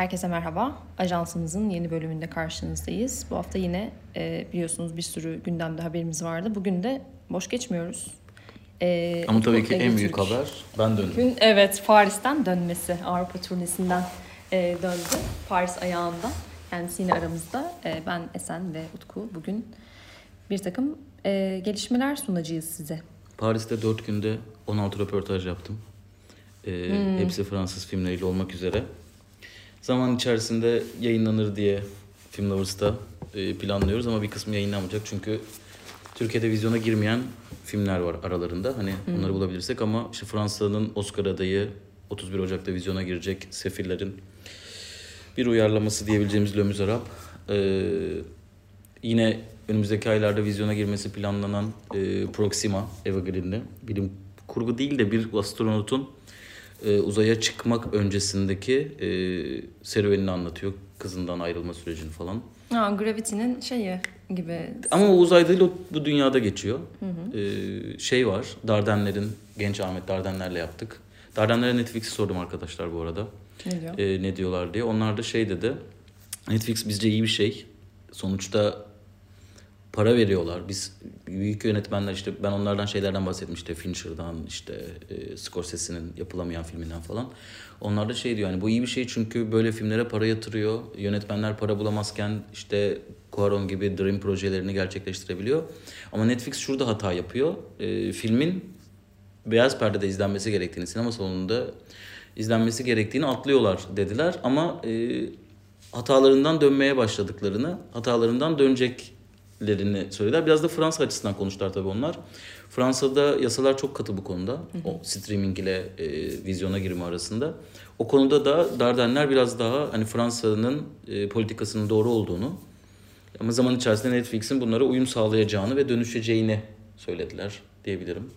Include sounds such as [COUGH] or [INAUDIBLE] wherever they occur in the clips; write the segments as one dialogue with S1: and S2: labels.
S1: Herkese merhaba. Ajansımızın yeni bölümünde karşınızdayız. Bu hafta yine e, biliyorsunuz bir sürü gündemde haberimiz vardı. Bugün de boş geçmiyoruz.
S2: E, Ama tabii ki en büyük haber ben döndüm.
S1: Bugün evet Paris'ten dönmesi, Avrupa turnesinden e, döndü. Paris ayağında. Kendisi yine aramızda. E, ben Esen ve Utku bugün bir takım e, gelişmeler sunacağız size.
S2: Paris'te 4 günde 16 röportaj yaptım. E, hmm. Hepsi Fransız filmleriyle olmak üzere. Zaman içerisinde yayınlanır diye Film Lovers'ta e, planlıyoruz ama bir kısmı yayınlanmayacak çünkü Türkiye'de vizyona girmeyen filmler var aralarında. Hani hmm. onları bulabilirsek ama işte Fransa'nın Oscar adayı 31 Ocak'ta vizyona girecek Sefirlerin bir uyarlaması diyebileceğimiz Le Miserable. Ee, yine önümüzdeki aylarda vizyona girmesi planlanan e, Proxima Eva Green'de bilim kurgu değil de bir astronotun e, uzaya çıkmak öncesindeki e, serüvenini anlatıyor. Kızından ayrılma sürecini falan.
S1: Ha, Gravity'nin şeyi gibi.
S2: Ama o uzay değil o bu dünyada geçiyor. Hı hı. E, şey var Dardenler'in Genç Ahmet Dardenler'le yaptık. Dardenler'e Netflix'i sordum arkadaşlar bu arada.
S1: Ne diyor?
S2: E, ne diyorlar diye. Onlar da şey dedi. Netflix bizce iyi bir şey. Sonuçta para veriyorlar. Biz büyük yönetmenler işte ben onlardan şeylerden bahsetmiştim. Fincher'dan işte e, Scorsese'nin yapılamayan filminden falan. Onlar da şey diyor yani bu iyi bir şey çünkü böyle filmlere para yatırıyor. Yönetmenler para bulamazken işte Cuarón gibi Dream projelerini gerçekleştirebiliyor. Ama Netflix şurada hata yapıyor. E, filmin beyaz perdede izlenmesi gerektiğini, sinema salonunda izlenmesi gerektiğini atlıyorlar dediler. Ama e, hatalarından dönmeye başladıklarını, hatalarından dönecek lerini söylediler. Biraz da Fransa açısından konuştular tabii onlar. Fransa'da yasalar çok katı bu konuda. Hı hı. O streaming ile e, vizyona girme arasında. O konuda da Dardenler biraz daha hani Fransa'nın e, politikasının doğru olduğunu ama zaman içerisinde Netflix'in bunlara uyum sağlayacağını ve dönüşeceğini söylediler diyebilirim.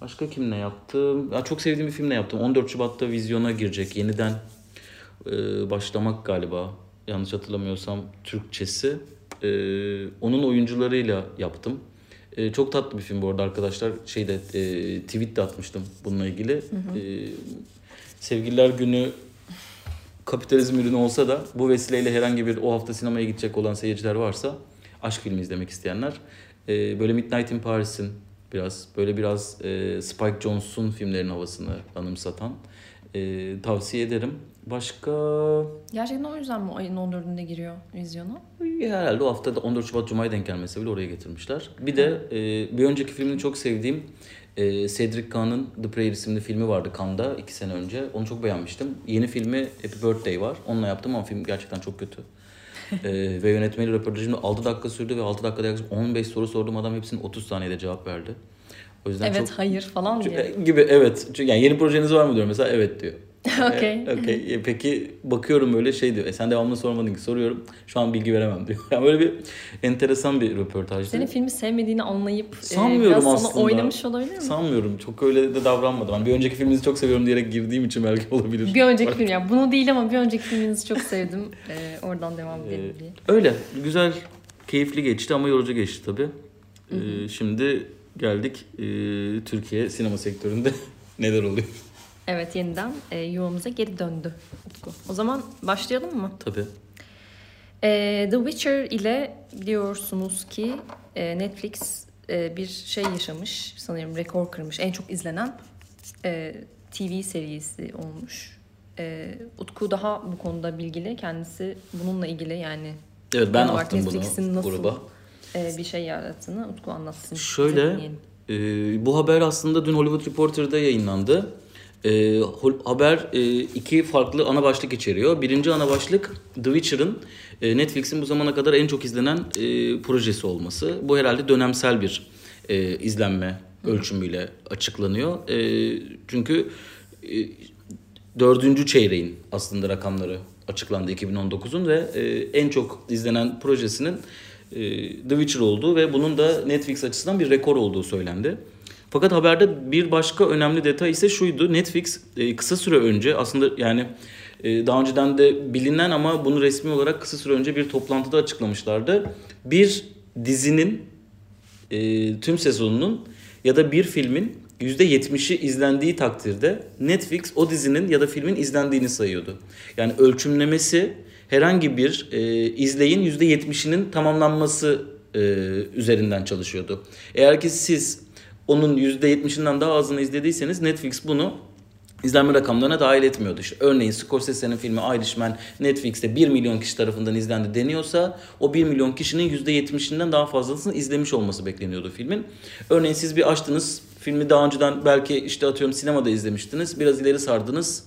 S2: Başka kimle yaptım? Ya çok sevdiğim bir filmle yaptım. 14 Şubat'ta vizyona girecek. Yeniden e, başlamak galiba. Yanlış hatırlamıyorsam Türkçesi e, onun oyuncularıyla yaptım. E, çok tatlı bir film bu arada arkadaşlar. Şeyde e, tweet de atmıştım bununla ilgili. Hı hı. E, Sevgililer Günü kapitalizm ürünü olsa da bu vesileyle herhangi bir o hafta sinemaya gidecek olan seyirciler varsa aşk filmi izlemek isteyenler e, böyle Midnight in Paris'in biraz böyle biraz e, Spike Jonze'un filmlerin havasını anımsatan e, tavsiye ederim. Başka...
S1: Gerçekten o yüzden mi ayın 14'ünde giriyor vizyona?
S2: Herhalde o hafta da 14 Şubat Cuma'ya denk gelmesi bile oraya getirmişler. Bir de e, bir önceki filmini çok sevdiğim e, Cedric Kahn'ın The Prayer isimli filmi vardı Cannes'da iki sene önce. Onu çok beğenmiştim. Yeni filmi Happy Birthday var. Onunla yaptım ama film gerçekten çok kötü. e, [LAUGHS] ve yönetmeni röportajımda 6 dakika sürdü ve 6 dakikada yaklaşık 15 soru sordum. Adam hepsinin 30 saniyede cevap verdi.
S1: O yüzden evet, çok, hayır falan diye.
S2: Gibi evet. Çünkü yani yeni projeniz var mı diyor mesela evet diyor. [LAUGHS]
S1: Okey.
S2: E, okay. Peki bakıyorum böyle şey diyor. E sen devamlı sormadın ki soruyorum. Şu an bilgi veremem diyor. [LAUGHS] Yani böyle bir enteresan bir röportajdı.
S1: Senin filmi sevmediğini anlayıp e, Sanmıyorum e, biraz aslında. sana oynamış olabilir mi?
S2: Sanmıyorum. Çok öyle de davranmadım. Yani bir önceki filminizi çok seviyorum diyerek girdiğim için belki olabilir.
S1: Bir önceki film yani bunu değil ama bir önceki filminizi çok sevdim. Ee, oradan devam edelim diye.
S2: Öyle. Güzel, keyifli geçti ama yorucu geçti tabii. Şimdi geldik e, Türkiye sinema sektöründe [LAUGHS] neler oluyor.
S1: Evet yeniden e, yuvamıza geri döndü Utku. O zaman başlayalım mı?
S2: Tabii.
S1: E, The Witcher ile biliyorsunuz ki e, Netflix e, bir şey yaşamış. Sanırım rekor kırmış. En çok izlenen e, TV serisi olmuş. E, Utku daha bu konuda bilgili. Kendisi bununla ilgili yani.
S2: Evet ben attım Netflix'in bunu nasıl, gruba.
S1: E, bir şey yarattığını Utku anlatsın.
S2: Şöyle e, bu haber aslında dün Hollywood Reporter'da yayınlandı. E, haber e, iki farklı ana başlık içeriyor. Birinci ana başlık The Witcher'ın e, Netflix'in bu zamana kadar en çok izlenen e, projesi olması. Bu herhalde dönemsel bir e, izlenme ölçümüyle açıklanıyor. E, çünkü e, dördüncü çeyreğin aslında rakamları açıklandı 2019'un ve e, en çok izlenen projesinin e, The Witcher olduğu ve bunun da Netflix açısından bir rekor olduğu söylendi. Fakat haberde bir başka önemli detay ise şuydu. Netflix e, kısa süre önce aslında yani e, daha önceden de bilinen ama bunu resmi olarak kısa süre önce bir toplantıda açıklamışlardı. Bir dizinin e, tüm sezonunun ya da bir filmin %70'i izlendiği takdirde Netflix o dizinin ya da filmin izlendiğini sayıyordu. Yani ölçümlemesi herhangi bir e, izleyin %70'inin tamamlanması e, üzerinden çalışıyordu. Eğer ki siz onun %70'inden daha azını izlediyseniz Netflix bunu izlenme rakamlarına dahil etmiyordu. İşte örneğin Scorsese'nin filmi Irishman Netflix'te 1 milyon kişi tarafından izlendi deniyorsa o 1 milyon kişinin %70'inden daha fazlasını izlemiş olması bekleniyordu filmin. Örneğin siz bir açtınız filmi daha önceden belki işte atıyorum sinemada izlemiştiniz biraz ileri sardınız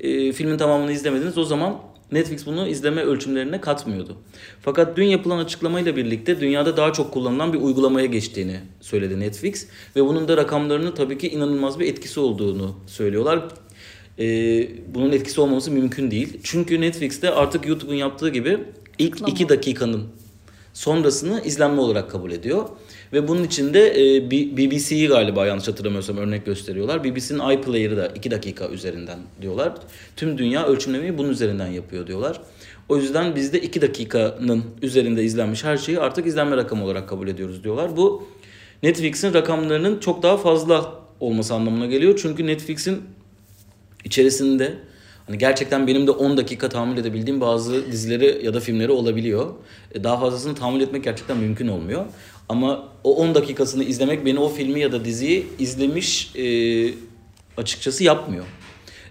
S2: e, filmin tamamını izlemediniz o zaman Netflix bunu izleme ölçümlerine katmıyordu. Fakat dün yapılan açıklamayla birlikte dünyada daha çok kullanılan bir uygulamaya geçtiğini söyledi Netflix. Ve bunun da rakamlarının tabii ki inanılmaz bir etkisi olduğunu söylüyorlar. Ee, bunun etkisi olmaması mümkün değil. Çünkü Netflix'te artık YouTube'un yaptığı gibi ilk tamam. iki dakikanın sonrasını izlenme olarak kabul ediyor. Ve bunun içinde e, BBC'yi galiba yanlış hatırlamıyorsam örnek gösteriyorlar. BBC'nin iPlayer'ı da 2 dakika üzerinden diyorlar. Tüm dünya ölçümlemeyi bunun üzerinden yapıyor diyorlar. O yüzden biz de 2 dakikanın üzerinde izlenmiş her şeyi artık izlenme rakamı olarak kabul ediyoruz diyorlar. Bu Netflix'in rakamlarının çok daha fazla olması anlamına geliyor. Çünkü Netflix'in içerisinde Hani gerçekten benim de 10 dakika tahammül edebildiğim bazı dizileri ya da filmleri olabiliyor. E, daha fazlasını tahammül etmek gerçekten mümkün olmuyor. Ama o 10 dakikasını izlemek beni o filmi ya da diziyi izlemiş e, açıkçası yapmıyor.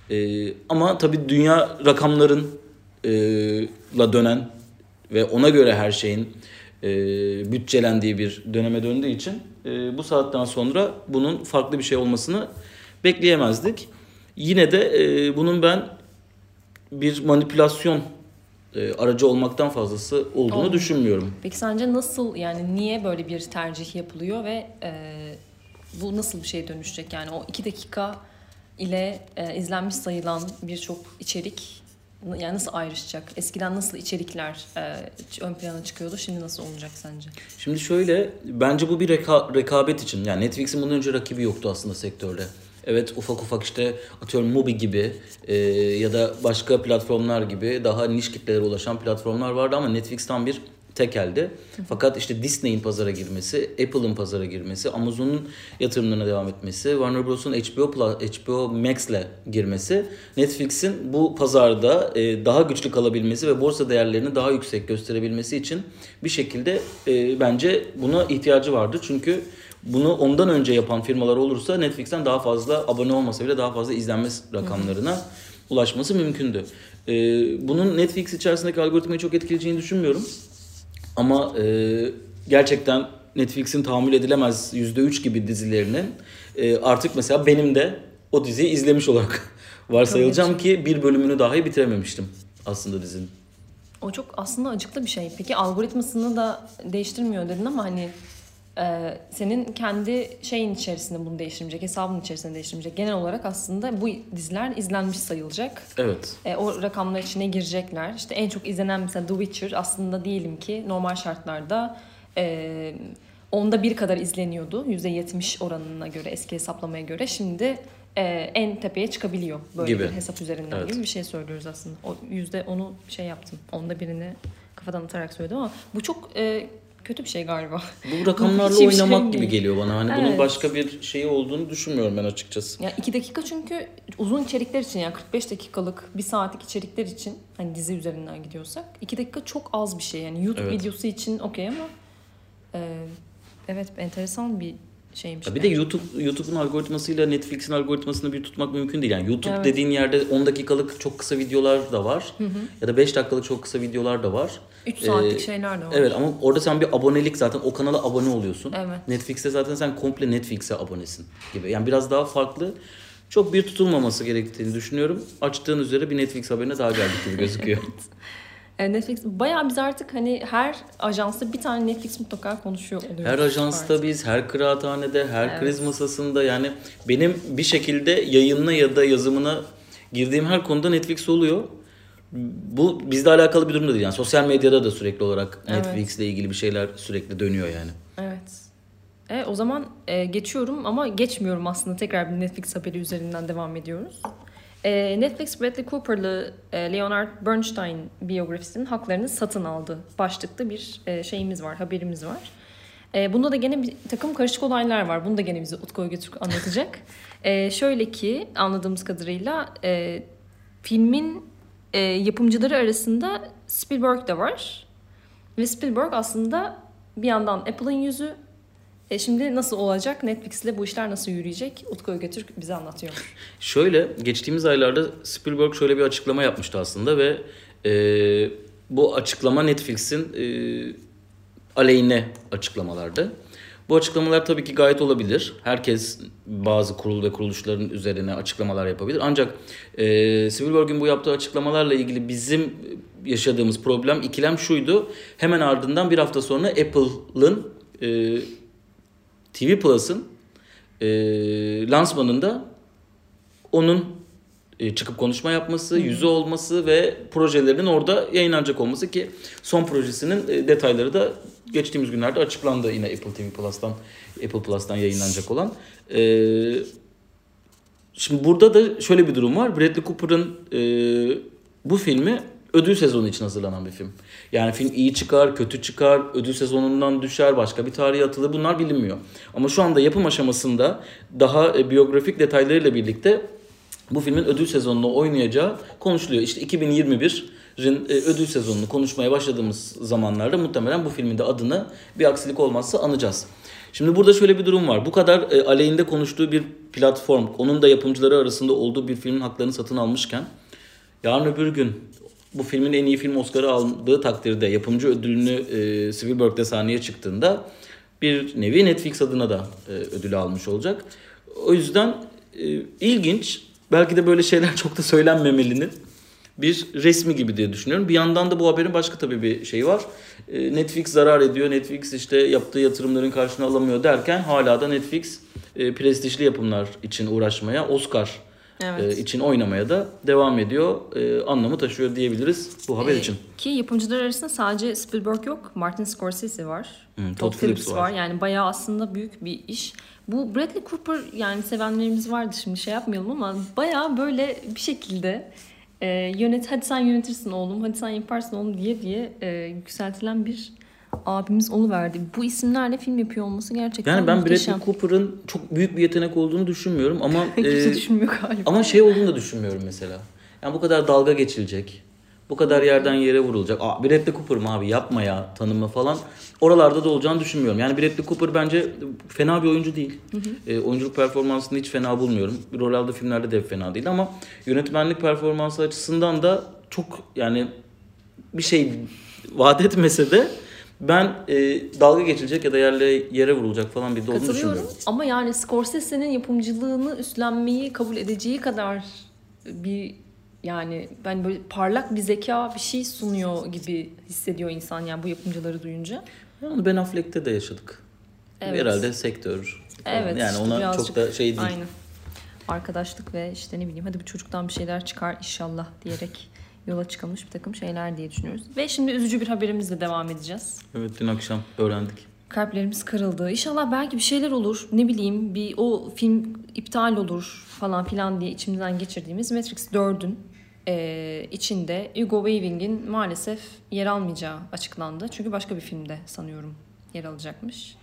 S2: E, ama tabii dünya rakamların e, la dönen ve ona göre her şeyin e, bütçelendiği bir döneme döndüğü için e, bu saatten sonra bunun farklı bir şey olmasını bekleyemezdik. Yine de e, bunun ben bir manipülasyon e, aracı olmaktan fazlası olduğunu Olmuyor. düşünmüyorum.
S1: Peki sence nasıl yani niye böyle bir tercih yapılıyor ve e, bu nasıl bir şey dönüşecek? Yani o iki dakika ile e, izlenmiş sayılan birçok içerik yani nasıl ayrışacak? Eskiden nasıl içerikler e, ön plana çıkıyordu? Şimdi nasıl olacak sence?
S2: Şimdi şöyle bence bu bir reka- rekabet için. Yani Netflix'in bundan önce rakibi yoktu aslında sektörde. Evet ufak ufak işte atıyorum Mubi gibi e, ya da başka platformlar gibi daha niş kitlelere ulaşan platformlar vardı ama Netflix tam bir tekeldi. Fakat işte Disney'in pazara girmesi, Apple'ın pazara girmesi, Amazon'un yatırımlarına devam etmesi, Warner Bros'un HBO HBO Max'le girmesi, Netflix'in bu pazarda e, daha güçlü kalabilmesi ve borsa değerlerini daha yüksek gösterebilmesi için bir şekilde e, bence buna ihtiyacı vardı. Çünkü bunu ondan önce yapan firmalar olursa Netflix'ten daha fazla abone olmasa bile daha fazla izlenme rakamlarına ulaşması mümkündü. Ee, bunun Netflix içerisindeki algoritmayı çok etkileyeceğini düşünmüyorum. Ama e, gerçekten Netflix'in tahammül edilemez %3 gibi dizilerinin e, artık mesela benim de o diziyi izlemiş olarak [LAUGHS] varsayılacağım ki bir bölümünü dahi bitirememiştim aslında dizinin.
S1: O çok aslında acıklı bir şey. Peki algoritmasını da değiştirmiyor dedin ama hani e, senin kendi şeyin içerisinde bunu değiştirmeyecek, hesabın içerisinde değiştirmeyecek. Genel olarak aslında bu diziler izlenmiş sayılacak.
S2: Evet.
S1: E, o rakamlar içine girecekler. İşte en çok izlenen mesela The Witcher aslında diyelim ki normal şartlarda e, onda bir kadar izleniyordu. %70 oranına göre eski hesaplamaya göre. Şimdi e, en tepeye çıkabiliyor böyle gibi. bir hesap üzerinden evet. gibi bir şey söylüyoruz aslında. O yüzde onu şey yaptım. Onda birini kafadan atarak söyledim ama bu çok e, kötü bir şey galiba.
S2: Bu rakamlarla oynamak şey gibi geliyor bana. Hani evet. bunun başka bir şeyi olduğunu düşünmüyorum ben açıkçası.
S1: Ya iki dakika çünkü uzun içerikler için yani 45 dakikalık bir saatlik içerikler için hani dizi üzerinden gidiyorsak iki dakika çok az bir şey. Yani YouTube evet. videosu için okey ama e, evet enteresan bir şeymiş.
S2: Ya bir de YouTube YouTube'un algoritmasıyla Netflix'in algoritmasını bir tutmak mümkün değil. Yani YouTube evet. dediğin yerde 10 dakikalık çok kısa videolar da var. Hı hı. Ya da 5 dakikalık çok kısa videolar da var.
S1: 3 saatlik ee, şeyler de var.
S2: Evet ama orada sen bir abonelik zaten o kanala abone oluyorsun. Evet. Netflix'te zaten sen komple Netflix'e abonesin gibi. Yani biraz daha farklı. Çok bir tutulmaması gerektiğini düşünüyorum. Açtığın üzere bir Netflix haberine daha geldik gibi gözüküyor. [LAUGHS] evet.
S1: E, Netflix bayağı biz artık hani her ajansta bir tane Netflix mutlaka konuşuyor oluyoruz.
S2: Her ajansta artık. biz, her kıraathanede, her evet. kriz masasında yani benim bir şekilde yayınına ya da yazımına girdiğim her konuda Netflix oluyor. Bu bizle alakalı bir durum da değil. Yani sosyal medyada da sürekli olarak evet. Netflix ile ilgili bir şeyler sürekli dönüyor yani.
S1: Evet. E, o zaman e, geçiyorum ama geçmiyorum aslında. Tekrar bir Netflix haberi üzerinden devam ediyoruz. E, Netflix Bradley Cooper'lı e, Leonard Bernstein biyografisinin haklarını satın aldı. Başlıklı bir e, şeyimiz var, haberimiz var. E, bunda da gene bir takım karışık olaylar var. Bunu da gene bize Utku Götürk anlatacak. [LAUGHS] e, şöyle ki anladığımız kadarıyla e, filmin e, yapımcıları arasında Spielberg de var. Ve Spielberg aslında bir yandan Apple'ın yüzü. E, şimdi nasıl olacak? Netflix'le bu işler nasıl yürüyecek? Utku Götürk bize anlatıyor. [LAUGHS]
S2: Şöyle geçtiğimiz aylarda Spielberg şöyle bir açıklama yapmıştı aslında ve e, bu açıklama Netflix'in e, aleyhine açıklamalardı. Bu açıklamalar tabii ki gayet olabilir. Herkes bazı kurul ve kuruluşların üzerine açıklamalar yapabilir. Ancak e, Spielberg'in bu yaptığı açıklamalarla ilgili bizim yaşadığımız problem, ikilem şuydu. Hemen ardından bir hafta sonra Apple'ın e, TV Plus'ın e, lansmanında onun e, çıkıp konuşma yapması, yüzü olması ve projelerinin orada yayınlanacak olması ki son projesinin e, detayları da geçtiğimiz günlerde açıklandı yine Apple TV Plus'tan Apple Plus'tan yayınlanacak olan. E, şimdi burada da şöyle bir durum var. Bradley Cooper'ın e, bu filmi ödül sezonu için hazırlanan bir film. Yani film iyi çıkar, kötü çıkar, ödül sezonundan düşer, başka bir tarihe atılır bunlar bilinmiyor. Ama şu anda yapım aşamasında daha e, biyografik detaylarıyla birlikte bu filmin ödül sezonunu oynayacağı konuşuluyor. İşte 2021'in e, ödül sezonunu konuşmaya başladığımız zamanlarda muhtemelen bu filmin de adını bir aksilik olmazsa anacağız. Şimdi burada şöyle bir durum var. Bu kadar e, aleyhinde konuştuğu bir platform, onun da yapımcıları arasında olduğu bir filmin haklarını satın almışken yarın öbür gün bu filmin en iyi film Oscar'ı aldığı takdirde yapımcı ödülünü e, Spielberg'de sahneye çıktığında bir nevi Netflix adına da e, ödülü almış olacak. O yüzden e, ilginç. Belki de böyle şeyler [LAUGHS] çok da söylenmemelinin bir resmi gibi diye düşünüyorum. Bir yandan da bu haberin başka tabii bir şeyi var. E, Netflix zarar ediyor. Netflix işte yaptığı yatırımların karşını alamıyor derken hala da Netflix e, prestijli yapımlar için uğraşmaya, Oscar
S1: Evet.
S2: e, için oynamaya da devam ediyor. Anlamı taşıyor diyebiliriz bu haber
S1: Ee,
S2: için.
S1: Ki yapımcılar arasında sadece Spielberg yok. Martin Scorsese var.
S2: Hmm,
S1: Todd,
S2: Todd
S1: Phillips
S2: Phillips
S1: var.
S2: var.
S1: Yani bayağı aslında büyük bir iş. Bu Bradley Cooper yani sevenlerimiz vardı şimdi şey yapmayalım ama bayağı böyle bir şekilde e, yönet hadi sen yönetirsin oğlum hadi sen yaparsın oğlum diye diye e, yükseltilen bir abimiz verdi. Bu isimlerle film yapıyor olması gerçekten
S2: Yani ben
S1: muhteşem.
S2: Bradley Cooper'ın çok büyük bir yetenek olduğunu düşünmüyorum ama [LAUGHS]
S1: Kimse
S2: e,
S1: düşünmüyor galiba.
S2: ama şey olduğunu da düşünmüyorum mesela. Yani bu kadar dalga geçilecek. Bu kadar yerden yere vurulacak. Aa, Bradley Cooper mı abi yapma ya tanımı falan. Oralarda da olacağını düşünmüyorum. Yani Bradley Cooper bence fena bir oyuncu değil. E, oyunculuk performansını hiç fena bulmuyorum. Rol aldığı filmlerde de fena değil ama yönetmenlik performansı açısından da çok yani bir şey vaat etmese de ben e, dalga geçilecek ya da yerle yere vurulacak falan bir de olduğunu düşünmüyorum.
S1: ama yani Scorsese'nin yapımcılığını üstlenmeyi kabul edeceği kadar bir yani ben böyle parlak bir zeka bir şey sunuyor gibi hissediyor insan yani bu yapımcıları duyunca.
S2: Yani Ben Affleck'te de yaşadık.
S1: Evet.
S2: Herhalde sektör.
S1: Evet.
S2: Yani
S1: işte
S2: ona
S1: birazcık-
S2: çok da şey değil.
S1: Aynen. Arkadaşlık ve işte ne bileyim hadi bu çocuktan bir şeyler çıkar inşallah diyerek yola çıkılmış bir takım şeyler diye düşünüyoruz. Ve şimdi üzücü bir haberimizle devam edeceğiz.
S2: Evet dün akşam öğrendik.
S1: Kalplerimiz kırıldı. İnşallah belki bir şeyler olur. Ne bileyim bir o film iptal olur falan filan diye içimizden geçirdiğimiz Matrix 4'ün e, içinde Hugo Weaving'in maalesef yer almayacağı açıklandı. Çünkü başka bir filmde sanıyorum yer alacakmış.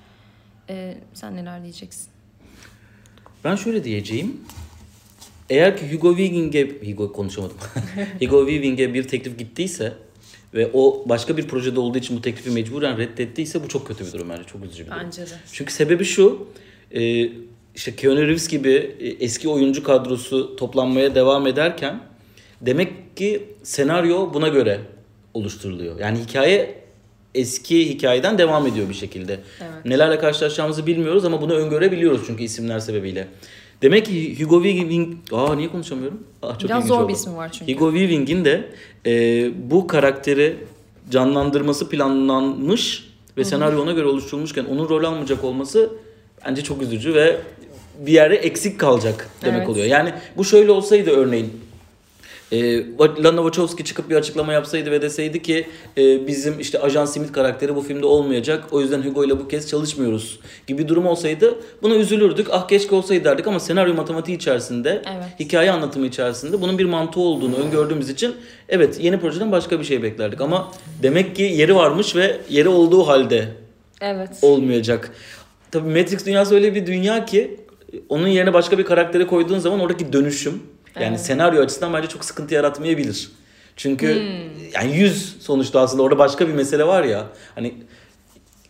S1: E, sen neler diyeceksin?
S2: Ben şöyle diyeceğim. Eğer ki Hugo Weaving'e Hugo konuşamadım. [LAUGHS] Hugo Weaving'e bir teklif gittiyse ve o başka bir projede olduğu için bu teklifi mecburen reddettiyse bu çok kötü bir durum bence. Çok üzücü bir durum.
S1: Bence de.
S2: Çünkü sebebi şu. E, işte Keanu Reeves gibi eski oyuncu kadrosu toplanmaya devam ederken demek ki senaryo buna göre oluşturuluyor. Yani hikaye eski hikayeden devam ediyor bir şekilde.
S1: Evet.
S2: Nelerle karşılaşacağımızı bilmiyoruz ama bunu öngörebiliyoruz çünkü isimler sebebiyle. Demek ki Hugo Weaving... Aa niye konuşamıyorum? Aa, çok
S1: Biraz zor
S2: oldu.
S1: bir ismi var çünkü.
S2: Hugo Weaving'in de e, bu karakteri canlandırması planlanmış ve senaryo ona göre oluşturulmuşken onun rol almayacak olması bence çok üzücü ve bir yere eksik kalacak demek
S1: Evet.
S2: oluyor. Yani bu şöyle olsaydı örneğin e, Lana Wachowski çıkıp bir açıklama yapsaydı ve deseydi ki e, bizim işte Ajan Smith karakteri bu filmde olmayacak. O yüzden Hugo ile bu kez çalışmıyoruz gibi bir durum olsaydı buna üzülürdük. Ah keşke olsaydı derdik ama senaryo matematiği içerisinde,
S1: Evet.
S2: hikaye anlatımı içerisinde bunun bir mantığı olduğunu öngördüğümüz için evet yeni projeden başka bir şey beklerdik. Ama demek ki yeri varmış ve yeri olduğu halde
S1: Evet.
S2: olmayacak. Tabii Matrix dünyası öyle bir dünya ki onun yerine başka bir karakteri koyduğun zaman oradaki dönüşüm yani
S1: Evet.
S2: senaryo açısından bence çok sıkıntı yaratmayabilir. Çünkü
S1: Hmm.
S2: yani yüz sonuçta aslında orada başka bir mesele var ya. Hani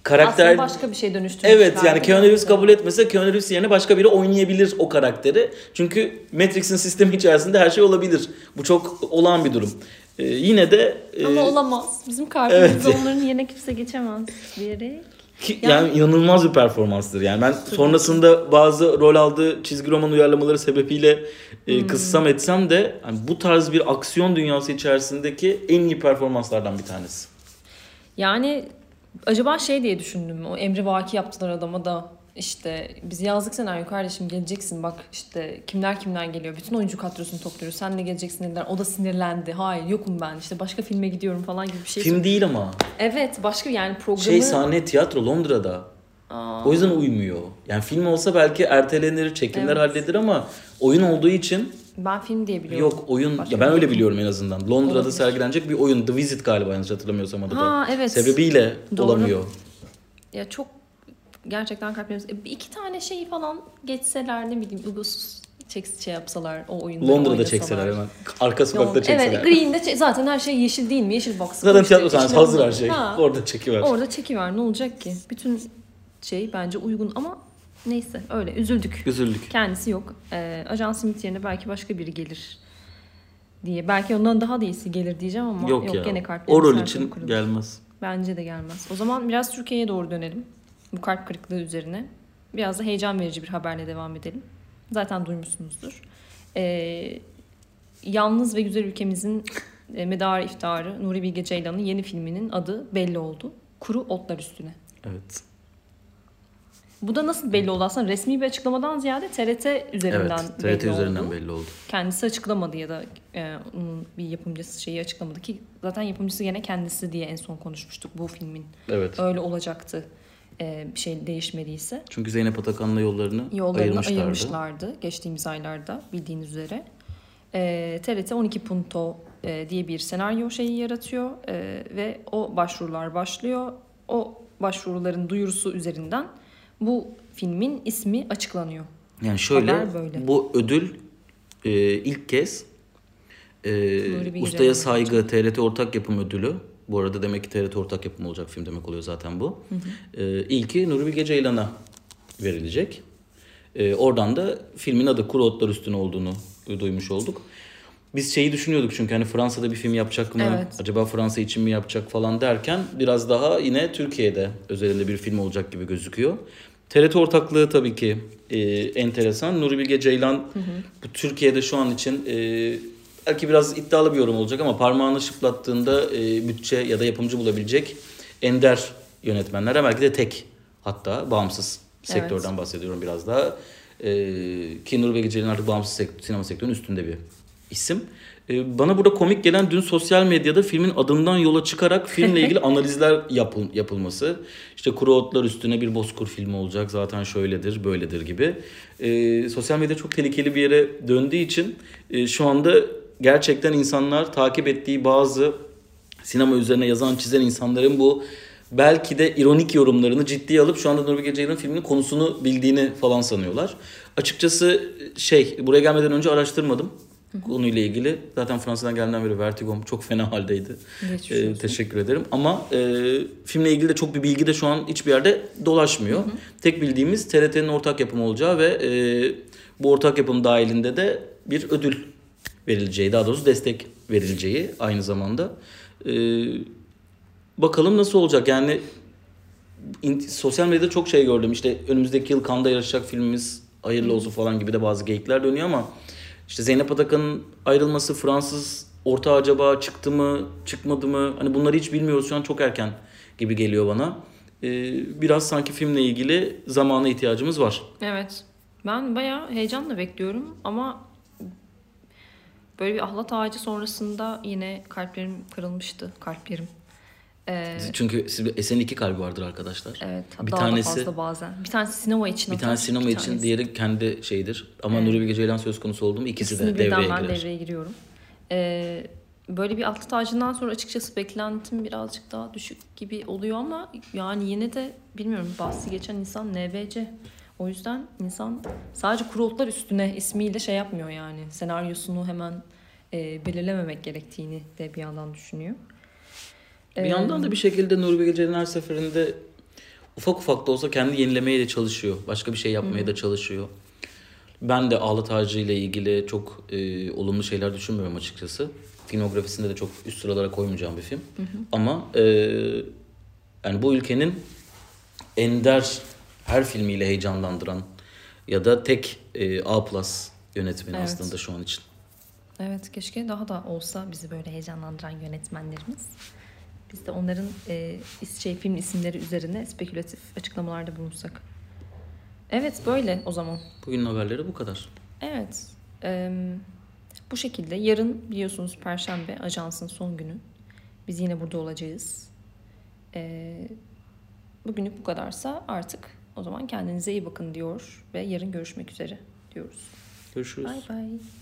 S2: karakter
S1: Aslında başka bir şey dönüştürmüşler.
S2: Evet yani Keanu? Reeves kabul etmese Keanu Reeves yerine başka biri oynayabilir o karakteri. Çünkü Matrix'in sistemi içerisinde her şey olabilir. Bu çok olağan bir durum. Ee, yine de e,
S1: Ama olamaz. Bizim kalbimizde
S2: Evet.
S1: onların yerine kimse geçemez diyerek.
S2: Ki- yani, inanılmaz bir performanstır. Yani ben sonrasında bazı rol aldığı çizgi roman uyarlamaları sebebiyle e,
S1: Hmm.
S2: kıssam etsem de hani bu tarz bir aksiyon dünyası içerisindeki en iyi performanslardan bir tanesi.
S1: Yani acaba şey diye düşündüm. O emri vaki yaptılar adama da işte biz yazdık senaryo kardeşim geleceksin bak işte kimler kimler geliyor. Bütün oyuncu kadrosunu topluyoruz. Sen de geleceksin dediler. O da sinirlendi. Hayır yokum ben işte başka filme gidiyorum falan gibi bir şey.
S2: Film değil ama.
S1: Evet başka yani programı.
S2: Şey sahne tiyatro Londra'da.
S1: Aa,
S2: O yüzden uymuyor. Yani film olsa belki ertelenir, çekimler
S1: Evet.
S2: halledilir ama oyun olduğu için
S1: ben film diye biliyorum.
S2: yok oyun
S1: Başka
S2: ya ben öyle biliyorum en azından. Londra'da
S1: Olabilir.
S2: sergilenecek bir oyun The Visit galiba yanlış hatırlamıyorsam adı da.
S1: Ha evet.
S2: Sebebiyle
S1: Doğru.
S2: olamıyor.
S1: Ya çok gerçekten kalplerimiz. E, iki tane şeyi falan geçseler ne bileyim Ugos çek şey yapsalar o oyunları
S2: Londra'da
S1: oynasalar.
S2: çekseler hemen. Arka sokakta çekseler.
S1: Evet Green'de çe- zaten her şey yeşil değil mi? Yeşil box.
S2: Zaten tiyatro sahnesi hazır her şey.
S1: Ha,
S2: Orada çekiver.
S1: Orada çekiver ne olacak ki? Bütün şey bence uygun ama neyse öyle üzüldük.
S2: Üzüldük.
S1: Kendisi yok. Ee, Ajan Smith yerine belki başka biri gelir diye. Belki ondan daha da iyisi gelir diyeceğim ama yok,
S2: Yok, ya.
S1: gene kalplerimiz
S2: o rol için
S1: kırılır.
S2: gelmez.
S1: Bence de gelmez. O zaman biraz Türkiye'ye doğru dönelim. Bu kalp kırıklığı üzerine. Biraz da heyecan verici bir haberle devam edelim. Zaten duymuşsunuzdur. Ee, Yalnız ve Güzel Ülkemizin e, medarı iftarı Nuri Bilge Ceylan'ın yeni filminin adı belli oldu. Kuru Otlar Üstüne.
S2: Evet.
S1: Bu da nasıl belli oldu aslında? Resmi bir açıklamadan ziyade TRT üzerinden
S2: Evet. TRT
S1: belli
S2: üzerinden
S1: oldu.
S2: belli oldu.
S1: Kendisi açıklamadı ya da e, onun bir yapımcısı şeyi açıklamadı ki zaten yapımcısı gene kendisi diye en son konuşmuştuk bu filmin.
S2: Evet.
S1: Öyle olacaktı e, bir şey değişmediyse.
S2: Çünkü Zeynep Atakan'la yollarını,
S1: Yollarını
S2: ayırmışlardı.
S1: ayırmışlardı geçtiğimiz aylarda bildiğiniz üzere. E, TRT 12 Punto e, diye bir senaryo şeyi yaratıyor e, ve o başvurular başlıyor. O başvuruların duyurusu üzerinden bu filmin ismi açıklanıyor.
S2: Yani şöyle
S1: böyle.
S2: bu ödül e, ilk kez e, Ustaya Saygı TRT Ortak Yapım Ödülü. Bu arada demek ki TRT Ortak Yapım olacak film demek oluyor zaten bu. E, ilki Nuri Bilge Ceylan'a verilecek. E, oradan da filmin adı Kuru Otlar Üstüne olduğunu duymuş olduk. Biz şeyi düşünüyorduk çünkü hani Fransa'da bir film yapacak mı?
S1: Evet.
S2: Acaba Fransa için mi yapacak falan derken biraz daha yine Türkiye'de özelinde bir film olacak gibi gözüküyor. TRT ortaklığı tabii ki e, enteresan. Nuri Bilge Ceylan bu Türkiye'de şu an için e, belki biraz iddialı bir yorum olacak ama parmağını şıplattığında e, bütçe ya da yapımcı bulabilecek ender yönetmenler. Belki de tek hatta bağımsız
S1: Evet.
S2: sektörden bahsediyorum biraz daha. E, ki Nuri Bilge Ceylan artık bağımsız sekt- sinema sektörünün üstünde bir isim. E, bana burada komik gelen dün sosyal medyada filmin adından yola çıkarak filmle ilgili [LAUGHS] analizler yapıl, yapılması. İşte Kuru Otlar üstüne bir Bozkur filmi olacak zaten şöyledir böyledir gibi. E, sosyal medya çok tehlikeli bir yere döndüğü için e, şu anda gerçekten insanlar takip ettiği bazı sinema üzerine yazan çizen insanların bu belki de ironik yorumlarını ciddiye alıp şu anda Nuri Bilge Ceylan'ın filminin konusunu bildiğini falan sanıyorlar. Açıkçası şey buraya gelmeden önce araştırmadım konuyla ilgili. Zaten Fransa'dan geldiğimden beri vertigom çok fena haldeydi.
S1: Geçmiş
S2: Ee, teşekkür ederim. Ama e, filmle ilgili de çok bir bilgi de şu an hiçbir yerde dolaşmıyor. Tek bildiğimiz TRT'nin ortak yapımı olacağı ve e, bu ortak yapım dahilinde de bir ödül verileceği, daha doğrusu destek verileceği aynı zamanda. E, bakalım nasıl olacak yani in- sosyal medyada çok şey gördüm. İşte önümüzdeki yıl Cannes'da yarışacak filmimiz hayırlı olsun falan gibi de bazı geyikler dönüyor ama işte Zeynep Atakan'ın ayrılması Fransız orta acaba çıktı mı çıkmadı mı hani bunları hiç bilmiyoruz şu an çok erken gibi geliyor bana. Ee, biraz sanki filmle ilgili zamana ihtiyacımız var.
S1: Evet. Ben bayağı heyecanla bekliyorum ama böyle bir ahlat ağacı sonrasında yine kalplerim kırılmıştı. Kalplerim. Ee,
S2: Çünkü Esen'in iki kalbi vardır arkadaşlar.
S1: evet.
S2: Bir
S1: daha
S2: tanesi-
S1: da fazla bazen. Bir tanesi sinema için
S2: Bir tanesi sinema
S1: bir
S2: için,
S1: tanesi-
S2: diğeri kendi şeyidir. Ama Nuri Bilge Ceylan söz konusu oldu mu ikisi de
S1: İkisini
S2: devreye
S1: ben
S2: girer.
S1: devreye giriyorum. Ee, böyle bir altı tacından sonra açıkçası beklentim birazcık daha düşük gibi oluyor ama yani yine de bilmiyorum bahsi geçen insan NBC. O yüzden insan sadece kurultlar üstüne ismiyle şey yapmıyor yani. Senaryosunu hemen e, belirlememek gerektiğini de bir yandan düşünüyor.
S2: Bir yandan da bir şekilde Nuri Bilge Ceylan her seferinde ufak ufak da olsa kendi yenilemeye de çalışıyor. Başka bir şey yapmaya da çalışıyor. Ben de Ağlı Tacı ile ilgili çok e, olumlu şeyler düşünmüyorum açıkçası. Filmografisinde de çok üst sıralara koymayacağım bir film. Ama e, yani bu ülkenin ender her filmiyle heyecanlandıran ya da tek e, A plus yönetmeni
S1: Evet.
S2: aslında şu an için.
S1: Evet keşke daha da olsa bizi böyle heyecanlandıran yönetmenlerimiz. Biz de onların e, şey, film isimleri üzerine spekülatif açıklamalarda bulunsak. Evet böyle o zaman.
S2: Bugünün haberleri bu kadar.
S1: Evet. em, bu şekilde yarın biliyorsunuz Perşembe ajansın son günü. Biz yine burada olacağız. E, bugünlük bu kadarsa artık o zaman kendinize iyi bakın diyor ve yarın görüşmek üzere diyoruz.
S2: Görüşürüz.
S1: Bye bye.